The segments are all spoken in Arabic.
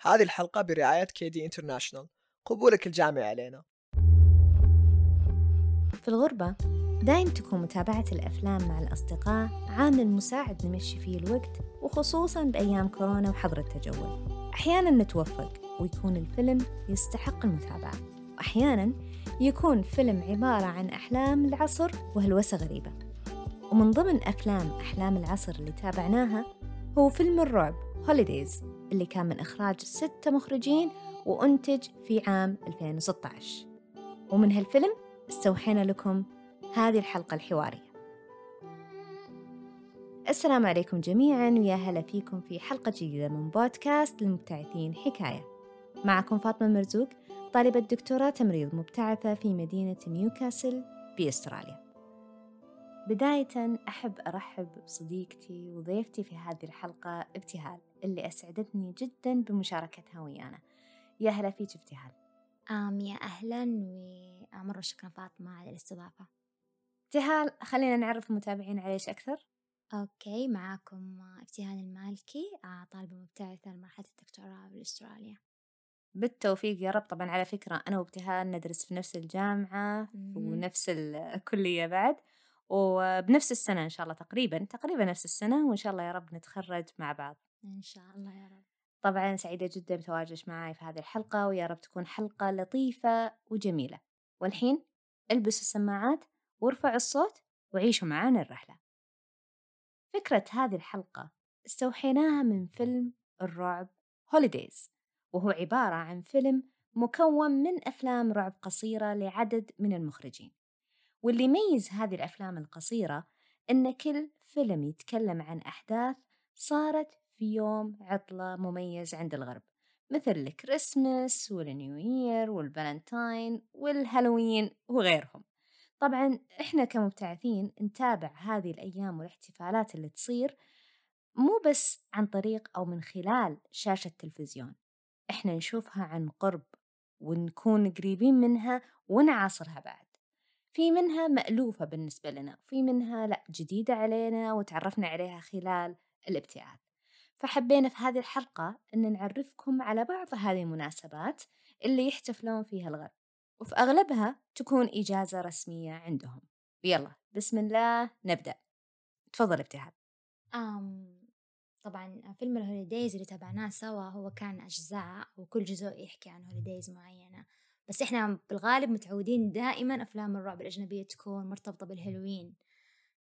هذه الحلقة برعاية كيدي انترناشونال قبولك الجامعي علينا. في الغربة دايم تكون متابعة الأفلام مع الأصدقاء عامل مساعد نمشي فيه الوقت وخصوصا بأيام كورونا وحظر التجول. أحيانا نتوفق ويكون الفيلم يستحق المتابعة. وأحيانا يكون فيلم عبارة عن أحلام العصر وهلوسة غريبة. ومن ضمن أفلام أحلام العصر اللي تابعناها هو فيلم الرعب هوليديز اللي كان من إخراج ستة مخرجين وأنتج في عام 2016 ومن هالفيلم استوحينا لكم هذه الحلقة الحوارية. السلام عليكم جميعا ويا هلا فيكم في حلقة جديدة من بودكاست للمبتعثين حكاية. معكم فاطمة مرزوق طالبة دكتوراه تمريض مبتعثة في مدينة نيوكاسل بأستراليا بداية أحب أرحب بصديقتي وضيفتي في هذه الحلقة ابتهال اللي أسعدتني جدا بمشاركتها ويانا. يا هلا فيك ابتهال. آم يا أهلا ومرة شكرا فاطمة على الاستضافة. ابتهال خلينا نعرف المتابعين عليش أكثر. أوكي معاكم ابتهال المالكي آه، طالبة مبتعثة لمرحلة الدكتوراه بأستراليا بالتوفيق يا رب. طبعا على فكرة أنا وابتهال ندرس في نفس الجامعة مهم. ونفس الكلية بعد. وبنفس السنة إن شاء الله تقريبا تقريبا نفس السنة وإن شاء الله يا رب نتخرج مع بعض. إن شاء الله يا رب. طبعا سعيدة جدا بتواجدك معي في هذه الحلقة ويا رب تكون حلقة لطيفة وجميلة. والحين البسوا السماعات وارفعوا الصوت وعيشوا معانا الرحلة. فكرة هذه الحلقة استوحيناها من فيلم الرعب هوليديز وهو عبارة عن فيلم مكون من أفلام رعب قصيرة لعدد من المخرجين. واللي يميز هذه الأفلام القصيرة إن كل فيلم يتكلم عن أحداث صارت في يوم عطلة مميز عند الغرب مثل الكريسماس وال New Year وال Valentine والهالوين وغيرهم. طبعا إحنا كمبتعثين نتابع هذه الأيام والاحتفالات اللي تصير مو بس عن طريق أو من خلال شاشة تلفزيون إحنا نشوفها عن قرب ونكون قريبين منها ونعاصرها بعد. في منها مألوفة بالنسبة لنا وفي منها لأ جديدة علينا وتعرفنا عليها خلال الابتعاث. فحبينا في هذه الحلقة أن نعرفكم على بعض هذه المناسبات اللي يحتفلون فيها الغرب وفي أغلبها تكون إجازة رسمية عندهم. يلا بسم الله نبدأ. تفضل ابتهال آم طبعا فيلم ال Holidays اللي تابعناه سوا هو كان أجزاء وكل جزء يحكي عن holidays معينة. بس إحنا بالغالب متعودين دائما أفلام الرعب الأجنبية تكون مرتبطة بالهالوين.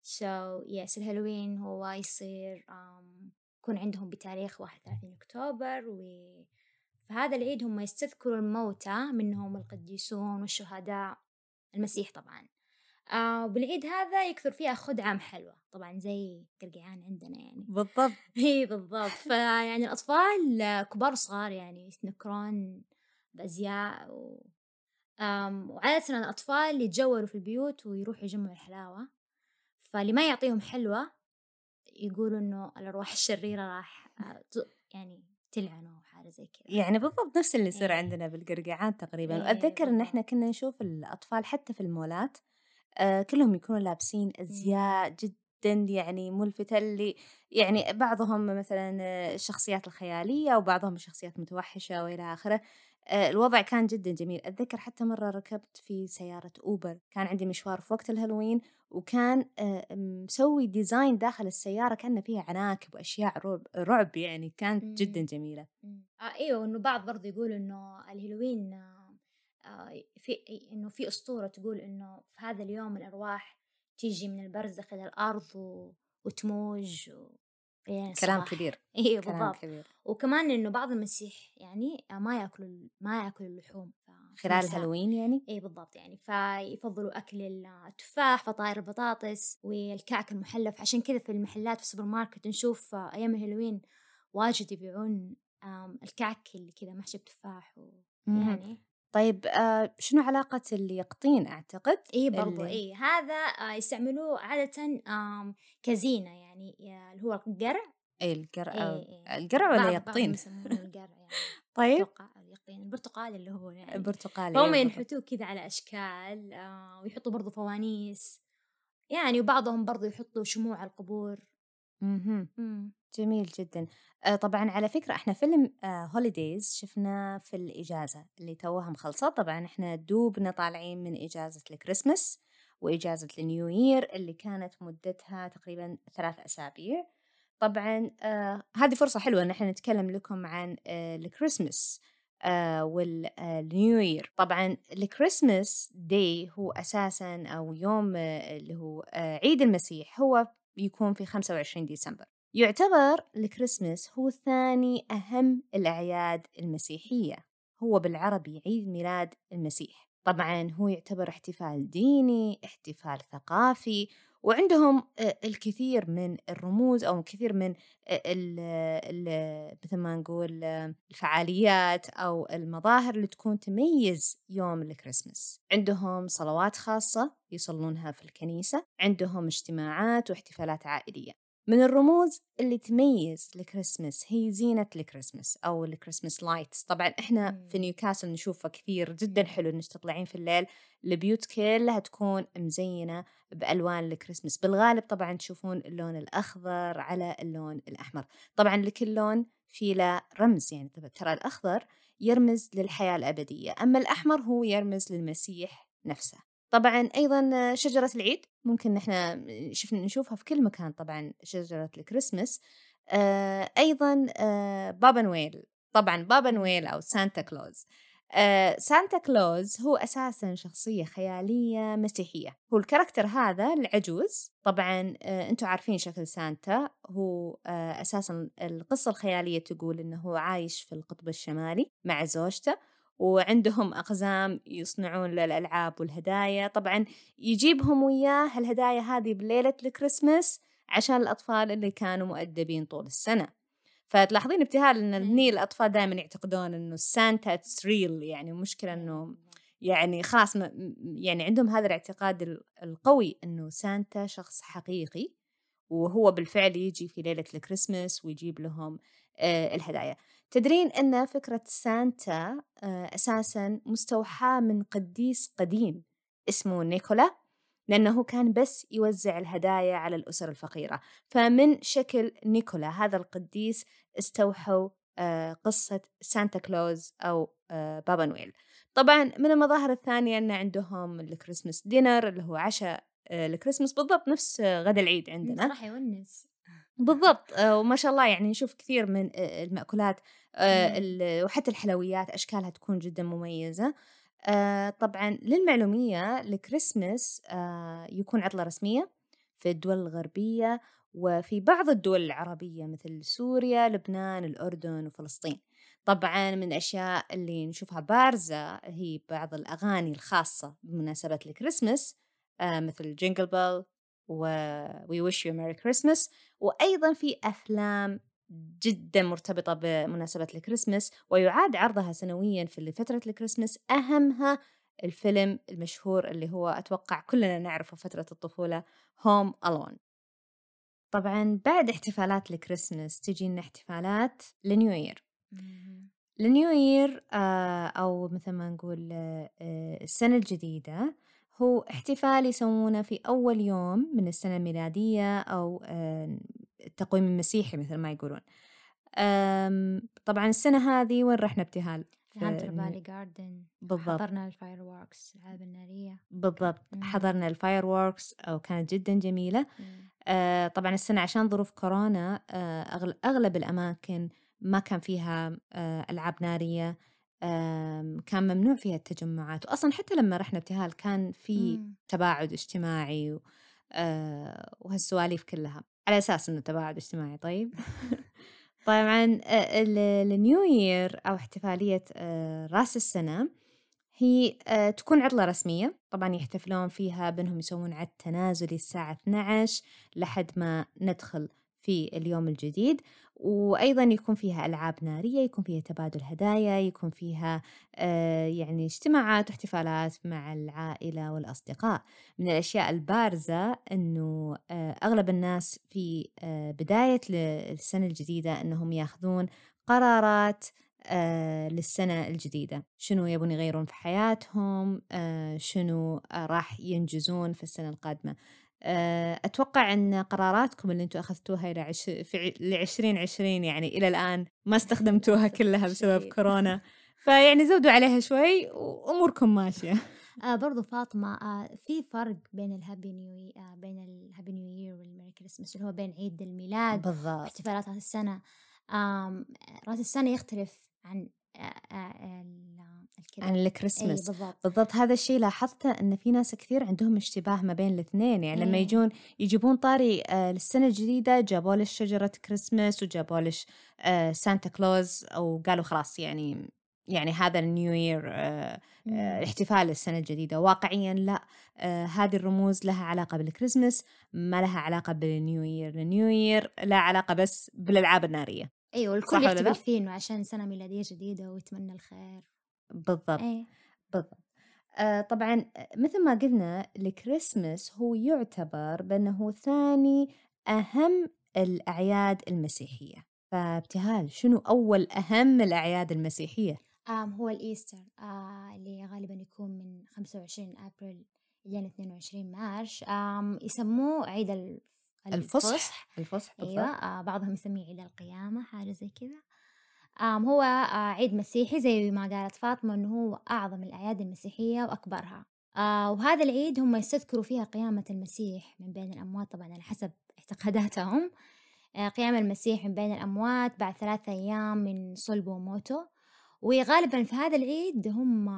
So yes الهالوين هو يصير um, يكون عندهم بتاريخ 31 أكتوبر وفي هذا العيد هم يستذكروا الموتى منهم القديسون والشهداء المسيح طبعا. آه وبالعيد هذا يكثر فيها خدعة حلوة. طبعا زي قرقعان عندنا يعني. بالضبط. إي بالضبط. فيعني الأطفال كبار وصغار يعني يتنكرون بأزياء و... وعادة الأطفال يتجولوا في البيوت ويروحوا يجمعوا الحلاوة. فاللي ما يعطيهم حلوة يقولوا إنه الأرواح الشريرة راح آه، يعني تلعنه وحاجة زي كذا. يعني بالضبط نفس اللي يصير إيه. عندنا بالقرقعات تقريبا. وأتذكر إن بالضبط. إحنا كنا نشوف الأطفال حتى في المولات آه كلهم يكونوا لابسين أزياء جدا يعني ملفتة اللي يعني بعضهم مثلا الشخصيات الخيالية وبعضهم الشخصيات متوحشة وإلى آخره. الوضع كان جدا جميل أتذكر حتى مرة ركبت في سيارة Uber كان عندي مشوار في وقت الهالوين وكان آه، مسوي design داخل السيارة كان فيها عناكب وأشياء رعب, رعب يعني كانت مم. جدا جميلة مم. آه إيوه انه بعض برضه يقول إنه الهالوين آه آه، في إنه في أسطورة تقول إنه في هذا اليوم الأرواح تيجي من البرزخ إلى الأرض و... وتموج و... يعني كلام صباح. كبير كلام بالضبط. كبير. وكمان إنه بعض المسيح يعني آه، ما يأكلوا ما يأكلوا اللحوم خلال. الهالوين يعني؟ اي بالضبط يعني. فيفضلوا أكل التفاح فطاير البطاطس والكعك المحلف. عشان كذا في المحلات في السوبر ماركت نشوف آه، أيام الهالوين واجد يبيعون الكعك اللي كذا محشي بتفاح و... يعني طيب آه شنو علاقة اليقطين أعتقد؟ اي برضو اللي- اي هذا آه، يستعملوه عادة آم، كزينة يعني اللي هو القرع. اي القرع إيه، إيه. القرع ولا يقطين؟ القرع يعني. طيب. اليقطين البرتقال اللي هو يعني. برتقالي فهم إيه بالضبط. ينحتوه كذا على أشكال آه ويحطوا برضو فوانيس. يعني وبعضهم برضو يحطوا شموع على القبور. مهم. مم. جميل جدا. آه، طبعا على فكرة إحنا فيلم Holidays شفناه في الإجازة اللي توها مخلصة. طبعا إحنا دوبنا طالعين من إجازة الكريسماس وإجازة ال New Year اللي كانت مدتها تقريبا ثلاث أسابيع. طبعا آه هذه فرصة حلوة إن إحنا نتكلم لكم عن آه الكريسماس آه وال New Year طبعا ال Christmas Day هو أساسا أو يوم آه اللي هو آه عيد المسيح. هو يكون في 25 ديسمبر. يعتبر الكريسماس هو ثاني أهم الأعياد المسيحية. هو بالعربي عيد ميلاد المسيح. طبعا هو يعتبر احتفال ديني احتفال ثقافي وعندهم الكثير من الرموز أو الكثير من مثل ما نقول الفعاليات أو المظاهر اللي تكون تميز يوم الكريسماس. عندهم صلوات خاصة يصلونها في الكنيسة عندهم اجتماعات واحتفالات عائلية. من الرموز اللي تميز الكريسماس هي زينة الكريسماس أو ال Christmas lights. طبعا إحنا مم. في نيوكاسل نشوفه كثير جدا حلو إنك تطلعين في الليل. البيوت كلها تكون مزينة بألوان الكريسماس بالغالب طبعا تشوفون اللون الأخضر على اللون الأحمر. طبعا لكل لون في له رمز يعني ترى الأخضر يرمز للحياة الأبدية أما الأحمر هو يرمز للمسيح نفسه. طبعا أيضا شجرة العيد ممكن نحن شفنا نشوفها في كل مكان طبعا شجرة الكريسماس آه أيضا آه بابا نويل طبعا بابا نويل أو سانتا كلوز. آه سانتا كلوز هو أساسا شخصية خيالية مسيحية. هو ال character هذا العجوز طبعا أنتم عارفين شكل سانتا. هو أساسا القصة الخيالية تقول أنه هو عايش في القطب الشمالي مع زوجته. وعندهم أقزام يصنعون للألعاب والهدايا. طبعا يجيبهم وياه الهدايا هذه بليلة الكريسماس عشان الأطفال اللي كانوا مؤدبين طول السنة. فتلاحظين ابتهال إن هني الأطفال دائما يعتقدون إنه سانتا it's real يعني المشكلة إنه يعني خلاص يعني عندهم هذا الاعتقاد ال- القوي إنه سانتا شخص حقيقي. وهو بالفعل يجي في ليلة الكريسماس ويجيب لهم آه الهدايا. تدرين أن فكرة سانتا آه أساسا مستوحاة من قديس قديم اسمه نيكولا لأنه كان بس يوزع الهدايا على الأسر الفقيرة. فمن شكل نيكولا هذا القديس استوحوا آه، قصة سانتا كلوز أو آه، بابا نويل. طبعا من المظاهر الثانية أن عندهم ال Christmas dinner اللي هو عشاء الكريسماس بالضبط نفس غدا العيد عندنا. صراحة يونس. بالضبط آه، وما شاء الله يعني نشوف كثير من آه، المأكولات آه، مم. ال- وحتى الحلويات أشكالها تكون جدا مميزة طبعا للمعلومية الكريسماس يكون عطلة رسمية في الدول الغربية وفي بعض الدول العربية مثل سوريا لبنان الأردن وفلسطين طبعا من الأشياء اللي نشوفها بارزة هي بعض الأغاني الخاصة بمناسبة الكريسماس مثل جينجل بيل و We Wish You a Merry Christmas. وأيضا في أفلام جدا مرتبطة بمناسبة الكريسماس ويعاد عرضها سنويا في فترة الكريسماس. أهمها الفيلم المشهور اللي هو أتوقع كلنا نعرفه فترة الطفولة Home Alone. طبعا بعد احتفالات الكريسماس تجينا احتفالات لنيو يير النيو يير آه، أو مثل ما نقول آه، السنة الجديدة. هو احتفال يسوونه في أول يوم من السنة الميلادية أو التقويم المسيحي مثل ما يقولون. طبعا السنة هذه وين رحنا ابتهال؟ Hunter Valley Garden. بالضبط. حضرنا ال fireworks الألعاب النارية. بالضبط. مم. حضرنا ال fireworks أو كانت جدا جميلة. آه، طبعا السنة عشان ظروف كورونا آه، أغل- أغلب الأماكن ما كان فيها آه، ألعاب نارية. كان ممنوع فيها التجمعات. وأصلا حتى لما رحنا ابتهال كان في مم. تباعد اجتماعي و- آه، وهالسواليف كلها. على أساس إنه تباعد اجتماعي طيب. طبعا آه، ال- النيو يير أو احتفالية آه، رأس السنة هي آه، تكون عطلة رسمية. طبعا يحتفلون فيها بأنهم يسوون عد تنازلي الساعة 12 لحد ما ندخل في اليوم الجديد. وأيضا يكون فيها ألعاب نارية يكون فيها تبادل هدايا يكون فيها آه، يعني اجتماعات واحتفالات مع العائلة والأصدقاء. من الأشياء البارزة أنه آه، أغلب الناس في آه، بداية السنة الجديدة أنهم ياخذون قرارات للسنة الجديدة. شنو يبون يغيرون في حياتهم؟ شنو راح ينجزون في السنة القادمة؟ أتوقع أن قراراتكم اللي أنتم أخذتوها إلى عش... في ل 2020 يعني إلى الآن ما استخدمتوها كلها بسبب. كورونا. فيعني زودوا عليها شوي وأموركم ماشية. آه برضو فاطمة آه في فرق بين ال Happy New آه بين ال Happy New Year وال Merry Christmas اللي هو بين عيد الميلاد بالضبط. واحتفالات راس السنة. آم راس السنة يختلف عن آه آه عن الكريسماس بالضبط. بالضبط هذا الشيء لاحظته إن في ناس كثير عندهم اشتباه ما بين الاثنين. يعني لما إيه. يجون يجيبون طاري آه، للسنة الجديدة جابوا لش شجرة كريسماس وجابوا لش آه، سانتا كلوز أو قالوا خلاص يعني يعني هذا ال New Year آه، مم. آه، احتفال السنة الجديدة. واقعيا لا آه، هذه الرموز لها علاقة بالكريسماس ما لها علاقة بال New Year ال New Year لها علاقة بس بالألعاب النارية. أيوه الكل يحتفل لا؟ فيه إنه عشان سنة ميلادية جديدة ويتمنى الخير. بالضبط إيه. بالضبط. آه طبعا آه، مثل ما قلنا الكريسماس هو يعتبر بأنه ثاني أهم الأعياد المسيحية. فابتهال شنو أول أهم الأعياد المسيحية؟ آم هو الإيستر. آه اللي غالبا يكون من 25 أبريل إلى 22 مارش. آم يسموه عيد ال- الفصح. الفصح أيوة آه بعضهم يسميه عيد القيامة حاجة زي كذا. هو عيد مسيحي زي ما قالت فاطمة إنه هو أعظم الأعياد المسيحية وأكبرها. وهذا العيد هم يستذكروا فيها قيامة المسيح من بين الأموات طبعا على حسب اعتقاداتهم. قيام المسيح من بين الأموات بعد ثلاثة أيام من صلبه وموته. وغالبا في هذا العيد هم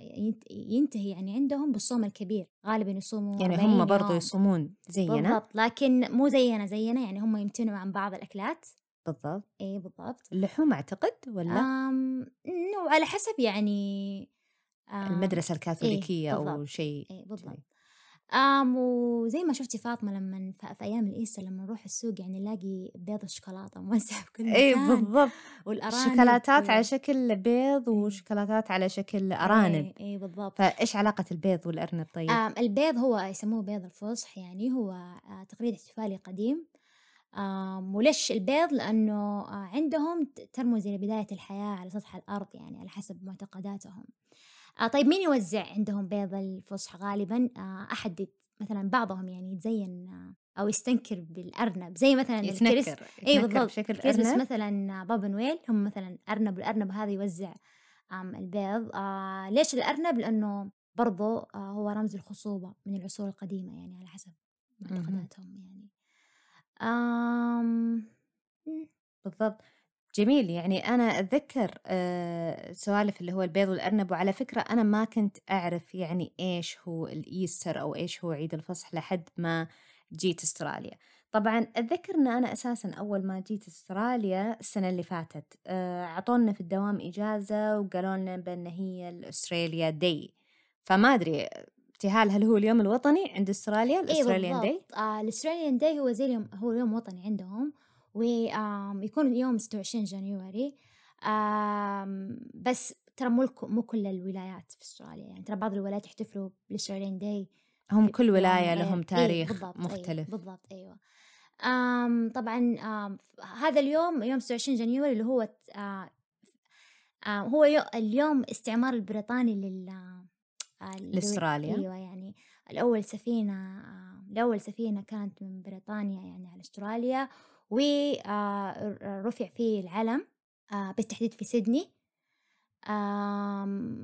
ينت- ينتهي يعني عندهم بالصوم الكبير. غالبا يصوموا يعني 40 هم برضو. يصومون زينا. بالضبط لكن مو زينا زينا يعني هم يمتنعوا عن بعض الأكلات. بالضبط اي بالضبط اللحوم أعتقد ولا آم إنه على حسب يعني آم المدرسة الكاثوليكية أو بالضبط. شيء اي. بالضبط آم وزي ما شفتي فاطمة لما في, أيام ال Easter لما نروح السوق يعني نلاقي بيض الشوكولاتة موزع في كل اي مكان بالضبط والأرانب شوكولاتات و- على شكل بيض إيه. وشوكولاتات على شكل أرانب اي إي بالضبط فإيش علاقة البيض والأرنب طيب؟ البيض هو يسموه بيض الفصح يعني هو آه تقليد احتفالي قديم آم وليش البيض لأنه آه عندهم ترمز إلى بداية الحياة على سطح الأرض يعني على حسب معتقداتهم. آه طيب مين يوزع عندهم بيض الفصح غالبا؟ آه أحد مثلا بعضهم يعني يتزين أو يستنكر بالأرنب زي مثلا يتنكر اي يتنكر بالضبط بشكل كريسمس أرنب. مثلا بابا نويل هم مثلا أرنب الأرنب هذا يوزع البيض. آه ليش الأرنب؟ لأنه برضو آه هو رمز الخصوبة من العصور القديمة يعني على حسب. معتقداتهم يعني. آم مم. بالضبط. جميل. يعني أنا أتذكر آه سوالف اللي هو البيض والأرنب وعلى فكرة أنا ما كنت أعرف يعني إيش هو ال Easter أو إيش هو عيد الفصح لحد ما جيت أستراليا. طبعا أتذكر أن أنا أساسا أول ما جيت أستراليا السنة اللي فاتت آه، أعطونا في الدوام إجازة وقالوا لنا بأن هي ال Australia Day. فما أدري ابتهال هل هو اليوم الوطني عند أستراليا؟ اي ال Australian Day؟ آه ال Australian Day هو زي اليوم هو يوم وطني عندهم ويكون يوم 26 جانيوري. آم بس ترى مو مو كل الولايات في أستراليا يعني ترى بعض الولايات يحتفلوا بالأستراليان داي هم كل غير. لهم إيه تاريخ بالضبط مختلف. أيوة بالضبط أيوه. آم طبعا آم هذا اليوم يوم 26 جانيوري اللي هو ت- آه آه هو يو اليوم استعمار البريطاني لل آه لل- لأستراليا. أيوه يعني الأول سفينة آه الأول سفينة كانت من بريطانيا يعني على أستراليا ورفع فيه العلم آه بالتحديد في سيدني آه،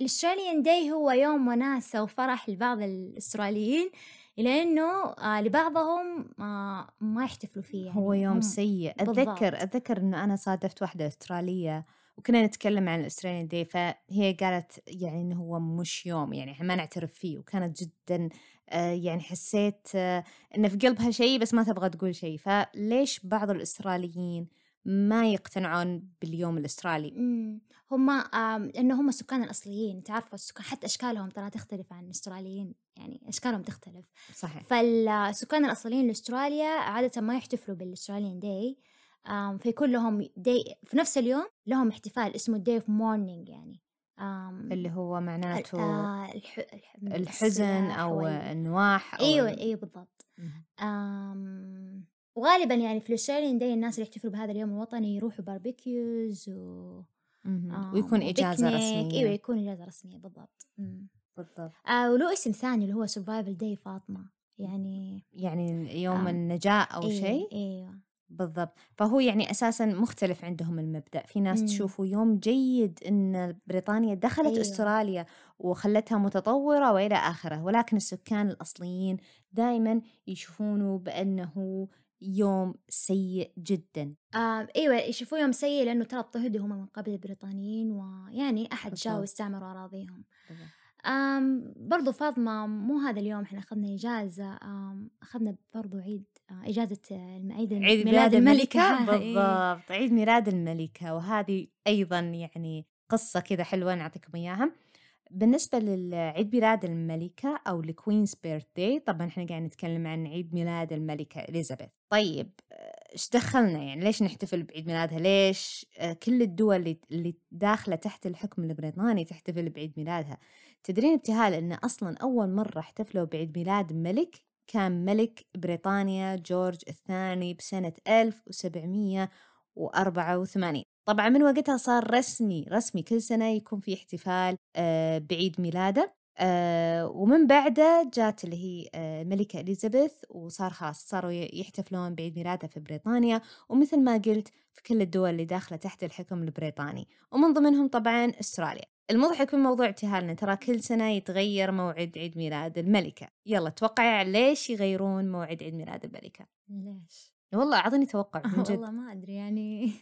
الأستراليان داي هو يوم وناسة وفرح لبعض الأستراليين إلى إنه آه، لبعضهم آه، ما يحتفلوا فيه يعني هو يوم سيء بالضبط. أتذكر أتذكر إنه أنا صادفت واحدة أسترالية وكنا نتكلم عن الأستراليان داي فهي قالت يعني إنه هو مش يوم يعني إحنا ما نعترف فيه وكانت جدا آه، يعني حسيت آه، إنه في قلبها شيء بس ما تبغى تقول شيء. فليش بعض الأستراليين ما يقتنعون باليوم الأسترالي؟ مم. هم آم، لأنه هم السكان الأصليين تعرفوا السكان حتى أشكالهم ترى تختلف عن الأستراليين يعني أشكالهم تختلف. صحيح. فالسكان الأصليين لأستراليا عادة ما يحتفلوا بال Australian Day فيكون لهم day في نفس اليوم لهم احتفال اسمه Day of Mourning يعني اللي هو معناته آه، الح... الح... الحزن وال- النواح أو إيوه إيوه بالضبط. وغالبا يعني في ال Australian Day الناس اللي يحتفلوا بهذا اليوم الوطني يروحوا barbecues و ويكون إجازة وبيكنيك. رسمية أيوه يكون إجازة رسمية بالضبط مم. بالضبط آه وله اسم ثاني اللي هو Survival Day فاطمة يعني يعني يوم آه. النجاة أو إيه شيء إيوه بالضبط فهو يعني أساسا مختلف عندهم المبدأ في ناس مم. تشوفه يوم جيد أن بريطانيا دخلت أيوة. أستراليا وخلتها متطورة وإلى آخره ولكن السكان الأصليين دائما يشوفونه بأنه يوم سيء جدا آه أيوه يشوفوه يوم سيء لأنه ترى اضطهدوا هم من قبل البريطانيين ويعني أحد جاء بالضبط. واستعمروا أراضيهم آم برضو فاطمة مو هذا اليوم إحنا أخذنا إجازة أخذنا برضو عيد إجازة عيد عيد ميلاد الملكة؟ إيه. بالضبط عيد ميلاد الملكة وهذه أيضا يعني قصة كذا حلوة نعطيكم إياها. بالنسبة للعيد ميلاد الملكة أو ال Queen's Birthday طبعا إحنا قاعد نتكلم عن عيد ميلاد الملكة إليزابيث. طيب إيش دخلنا يعني؟ ليش نحتفل بعيد ميلادها؟ ليش كل الدول اللي, اللي داخلة تحت الحكم البريطاني تحتفل بعيد ميلادها؟ تدرين ابتهال إن أصلا أول مرة احتفلوا بعيد ميلاد ملك كان ملك بريطانيا جورج الثاني بسنة 1784 طبعا من وقتها صار رسمي رسمي كل سنة يكون في احتفال آه، بعيد ميلاده. آه، ومن بعده جات اللي هي آه، الملكة إليزابيث وصار خلاص صاروا يحتفلون بعيد ميلادها في بريطانيا. ومثل ما قلت في كل الدول اللي داخلة تحت الحكم البريطاني ومن ضمنهم طبعا أستراليا. المضحك من موضوع ابتهالنا ترى كل سنة يتغير موعد عيد ميلاد الملكة. يلا توقعي ليش يغيرون موعد عيد ميلاد الملكة؟ ليش؟ والله أعطيني توقع من جد. والله ما أدري يعني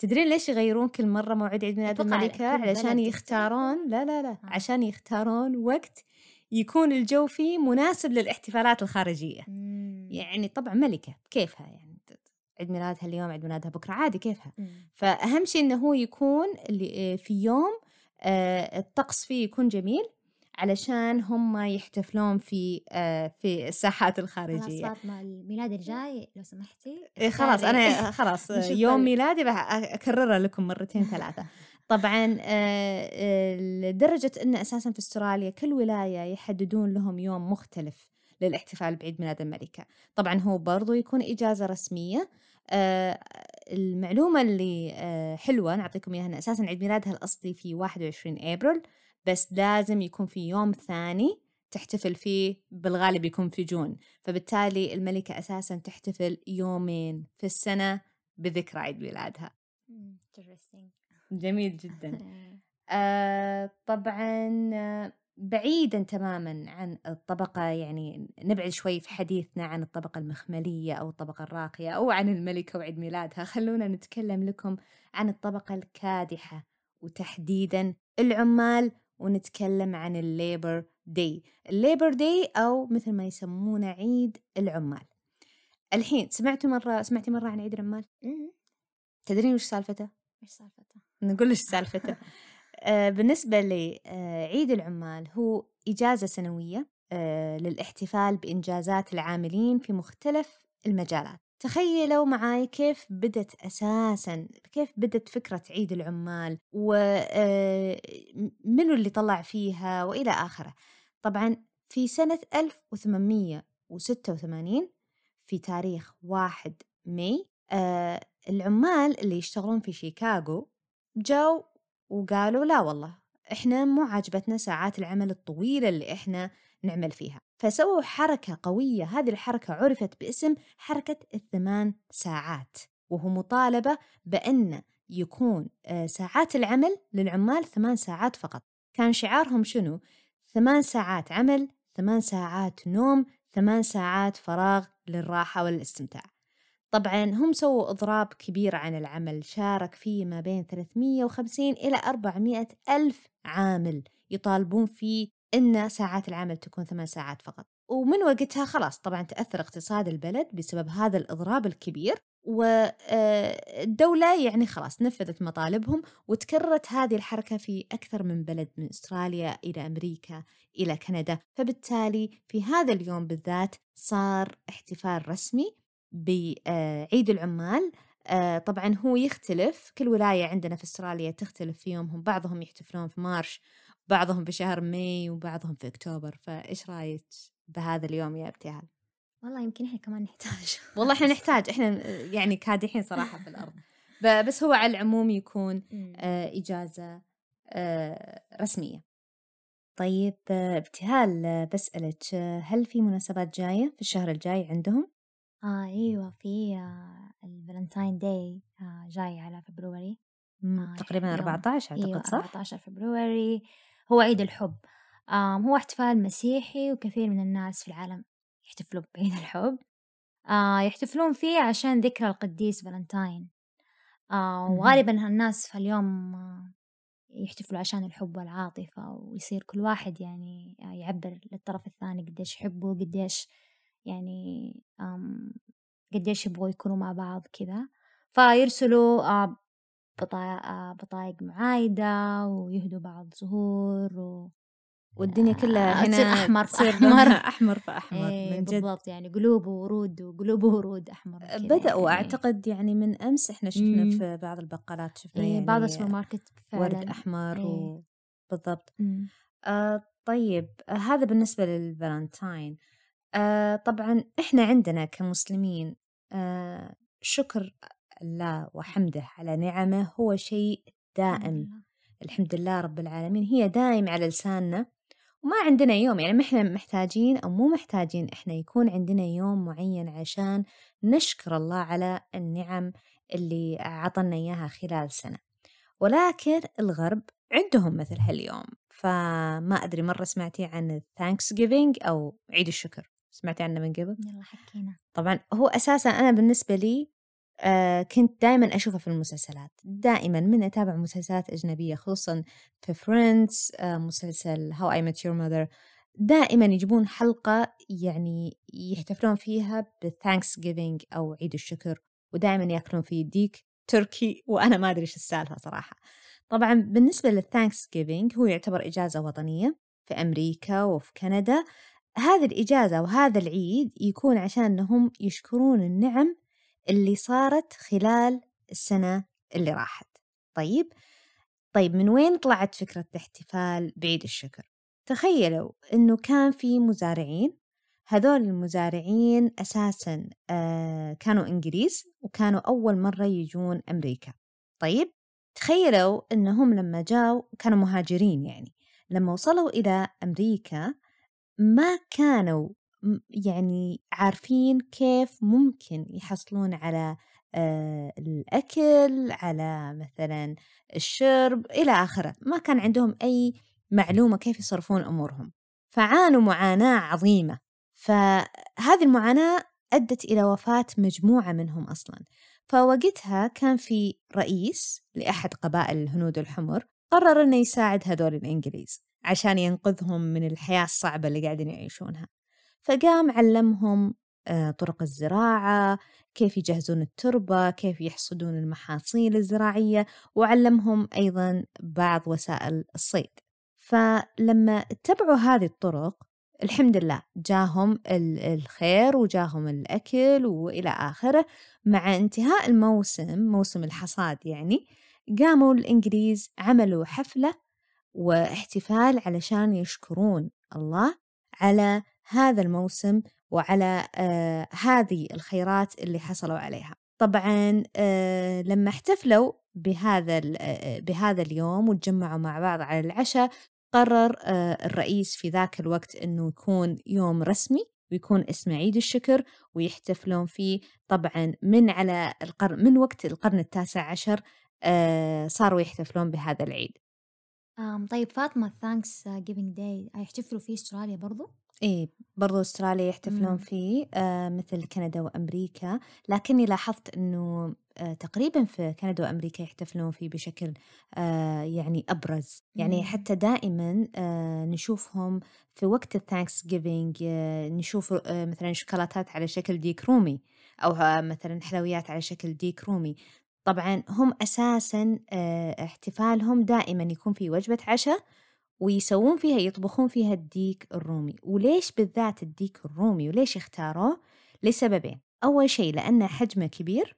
تدرين ليش يغيرون كل مرة موعد عيد ميلاد الملكة علشان. يختارون لا لا لا آه. عشان يختارون وقت يكون الجو فيه مناسب للاحتفالات الخارجية مم. يعني طبعا ملكة كيفها يعني عيد ميلادها اليوم عيد ميلادها بكرة عادي كيفها مم. فأهم شيء إنه هو يكون اللي في يوم آه، الطقس فيه يكون جميل علشان هم يحتفلون في آه، في الساحات خلاص الخارجية فاطمة الميلاد الجاي لو سمحتي إيه خلاص. أنا خلاص يوم ميلادي راح أكررها لكم مرتين ثلاثة. طبعا آه، آه، لدرجة أن أساسا في أستراليا كل ولاية يحددون لهم يوم مختلف للاحتفال بعيد ميلاد الملكة. طبعا هو برضو يكون إجازة رسمية. آه، المعلومة اللي آه، حلوة نعطيكم إياها أن أساسا عيد ميلادها الأصلي في 21 أبريل. بس لازم يكون في يوم ثاني تحتفل فيه بالغالب يكون في جون فبالتالي الملكة أساسا تحتفل يومين في السنة بذكرى عيد ميلادها مم. interesting. جميل جدا. آه طبعا بعيدا تماما عن الطبقة يعني نبعد شوي في حديثنا عن الطبقة المخملية أو الطبقة الراقية أو عن الملكة وعيد ميلادها خلونا نتكلم لكم عن الطبقة الكادحة وتحديدا العمال ونتكلم عن ال Labour Day ال Labour Day أو مثل ما يسمونه عيد العمال الحين سمعتوا مرة سمعتي مرة عن عيد العمال؟ مم. تدرين وش سالفته؟ إيش سالفته؟ نقول لك سالفته آه، بالنسبة لعيد العمال هو إجازة سنوية آه، للاحتفال بإنجازات العاملين في مختلف المجالات تخيلوا معاي كيف بدت أساسا كيف بدت فكرة عيد العمال ومنو اللي طلع فيها وإلى آخره. طبعا في سنة 1886 في تاريخ 1 ماي آه، العمال اللي يشتغلون في شيكاغو جو وقالوا لا والله إحنا مو عاجبتنا ساعات العمل الطويلة اللي إحنا نعمل فيها. فسووا حركة قوية هذه الحركة عرفت باسم حركة الثمان ساعات وهو مطالبة بأن يكون آه، ساعات العمل للعمال ثمان ساعات فقط. كان شعارهم شنو؟ ثمان ساعات عمل ثمان ساعات نوم ثمان ساعات فراغ للراحة والاستمتاع. طبعا هم سووا إضراب كبير عن العمل شارك فيه ما بين 350 إلى 400 ألف عامل يطالبون فيه إن ساعات العمل تكون ثمان ساعات فقط. ومن وقتها خلاص طبعا تأثر اقتصاد البلد بسبب هذا الإضراب الكبير والدولة يعني خلاص نفذت مطالبهم وتكررت هذه الحركة في أكثر من بلد من أستراليا إلى أمريكا إلى كندا. فبالتالي في هذا اليوم بالذات صار احتفال رسمي بعيد العمال. آه، طبعا هو يختلف. كل ولاية عندنا في أستراليا تختلف في يومهم. بعضهم يحتفلون في March بعضهم في شهر ماي وبعضهم في أكتوبر. فإيش رأيك بهذا اليوم يا ابتهال؟ والله يمكن إحنا كمان نحتاج. والله إحنا نحتاج. إحنا يعني كادحين صراحة في الأرض. بس هو على العموم يكون. آه، إجازة آه، رسمية. طيب ابتهال بسألك هل في مناسبات جاية في الشهر الجاي عندهم؟ آه أيوة في آه ال Valentine Day آه جاي على February. مم، آه تقريبا يوم. 14 أيوة أعتقد صح؟ 14 February. هو عيد الحب. آم هو احتفال مسيحي وكثير من الناس في العالم يحتفلوا بعيد الحب. آه يحتفلون فيه عشان ذكرى القديس فالنتاين. آه. وغالبا الناس في اليوم آه يحتفلوا عشان الحب والعاطفة ويصير كل واحد يعني آه، يعبر للطرف الثاني قديش يحبه قديش يعني آم قديش يبغوا يكونوا مع بعض كذا فيرسلوا آه، آه، بطايق معايدة ويهدوا بعض زهور و... والدنيا كلها هنا تصير أحمر في تصير أحمر. أحمر في أحمر إيه من جد بالضبط يعني قلوب وورود وقلوب وورود أحمر بدأوا يعني. أعتقد يعني من أمس إحنا شفنا مم. في بعض البقالات شفنا إيه يعني بعض السوبر ماركت فعلا ورد أحمر إيه. و... بالضبط مم. آه طيب آه هذا بالنسبة للفالنتاين آه طبعا إحنا عندنا كمسلمين آه شكر الله وحمده على نعمه هو شيء دائم. الحمد لله رب العالمين. هي دائم على لساننا. وما عندنا يوم يعني ما إحنا محتاجين أو مو محتاجين إحنا يكون عندنا يوم معين عشان نشكر الله على النعم اللي عطنا إياها خلال سنة. ولكن الغرب عندهم مثل هاليوم. فما أدري مرة سمعتي عن Thanksgiving أو عيد الشكر. سمعتي عنه من قبل؟ يلا حكينا. طبعا هو أساسا أنا بالنسبة لي آه كنت دائما أشوفه في المسلسلات دائما من أتابع مسلسلات أجنبية خصوصا في Friends آه مسلسل How I Met Your Mother دائما يجيبون حلقة يعني يحتفلون فيها بال Thanksgiving أو عيد الشكر ودائما يأكلون فيه ديك تركي وأنا ما أدري إيش السالفة صراحة. طبعا بالنسبة لل Thanksgiving هو يعتبر إجازة وطنية في أمريكا وفي كندا. هذه الإجازة وهذا العيد يكون عشان أنهم يشكرون النعم اللي صارت خلال السنة اللي راحت. طيب؟ طيب من وين طلعت فكرة الاحتفال بعيد الشكر؟ تخيلوا أنه كان في مزارعين هذول المزارعين أساسا آه كانوا إنجليز وكانوا أول مرة يجون أمريكا. طيب؟ تخيلوا أنهم لما جاوا كانوا مهاجرين يعني. لما وصلوا إلى أمريكا ما كانوا يعني عارفين كيف ممكن يحصلون على آه، الأكل على مثلا الشرب إلى آخره. ما كان عندهم أي معلومة كيف يصرفون أمورهم. فعانوا معاناة عظيمة. فهذه المعاناة أدت إلى وفاة مجموعة منهم أصلا. فوقتها كان في رئيس لأحد قبائل الهنود الحمر قرر أنه يساعد هذول الإنجليز. عشان ينقذهم من الحياة الصعبة اللي قاعدين يعيشونها. فقام علمهم آه، طرق الزراعة كيف يجهزون التربة كيف يحصدون المحاصيل الزراعية وعلمهم أيضا بعض وسائل الصيد. فلما اتبعوا هذه الطرق الحمد لله جاهم ال- الخير وجاهم الأكل وإلى آخره. مع انتهاء الموسم موسم الحصاد يعني قاموا الإنجليز عملوا حفلة واحتفال علشان يشكرون الله على هذا الموسم وعلى آه هذه الخيرات اللي حصلوا عليها. طبعا آه لما احتفلوا بهذا ال- آه، بهذا اليوم وتجمعوا مع بعض على العشاء قرر آه الرئيس في ذاك الوقت إنه يكون يوم رسمي ويكون اسمه عيد الشكر ويحتفلون فيه. طبعا من على القرن من وقت القرن التاسع عشر آه صاروا يحتفلون بهذا العيد. آم طيب فاطمة Thanksgiving Day يحتفلوا فيه أستراليا برضو؟ إيه برضو أستراليا يحتفلون مم. فيه آه مثل كندا وأمريكا لكني لاحظت أنه آه تقريبا في كندا وأمريكا يحتفلون فيه بشكل آه يعني أبرز يعني مم. حتى دائما آه نشوفهم في وقت ال Thanksgiving آه نشوف آه مثلا شوكولاتات على شكل ديك رومي أو آه مثلا حلويات على شكل ديك رومي طبعا هم أساسا آه احتفالهم دائما يكون في وجبة عشاء ويسوون فيها يطبخون فيها الديك الرومي. وليش بالذات الديك الرومي وليش اختاروه؟ لسببين. أول شيء لأنه حجمه كبير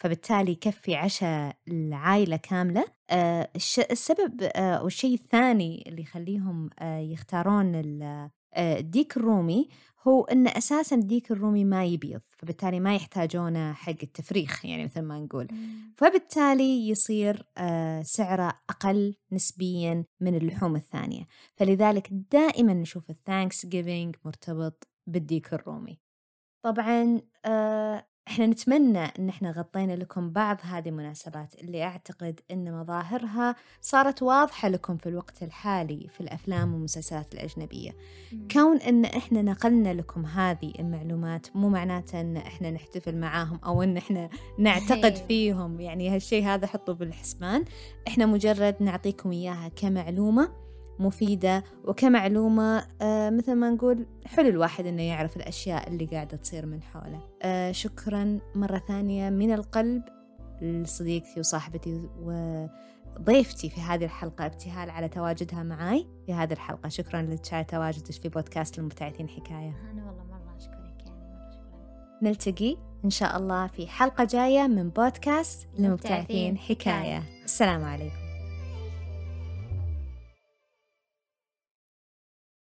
فبالتالي يكفي عشاء العائلة كاملة. آه السبب آه والشيء الثاني اللي يخليهم يختارون آه، الديك الرومي هو أن أساسا الديك الرومي ما يبيض فبالتالي ما يحتاجونه حق التفريخ يعني مثل ما نقول. فبالتالي يصير آه، سعره أقل نسبيا من اللحوم الثانية. فلذلك دائما نشوف ال Thanksgiving مرتبط بالديك الرومي. طبعا آه، إحنا نتمنى إن إحنا غطينا لكم بعض هذه المناسبات اللي أعتقد إن مظاهرها صارت واضحة لكم في الوقت الحالي في الأفلام والمسلسلات الأجنبية. كون إن إحنا نقلنا لكم هذه المعلومات مو معناته إن إحنا نحتفل معاهم أو إن إحنا نعتقد. فيهم يعني هالشيء هذا حطه بالحسبان. إحنا مجرد نعطيكم إياها كمعلومة مفيدة وكمعلومة آه مثل ما نقول حلو الواحد إنه يعرف الأشياء اللي قاعدة تصير من حوله. آه شكرا مرة ثانية من القلب لصديقتي وصاحبتي وضيفتي في هذه الحلقة ابتهال على تواجدها معاي في هذه الحلقة. شكرا على تواجدك في بودكاست المبتعثين حكاية. أنا والله مرة أشكرك يعني مرة شكرا. نلتقي إن شاء الله في حلقة جاية من بودكاست المبتعثين حكاية. السلام عليكم.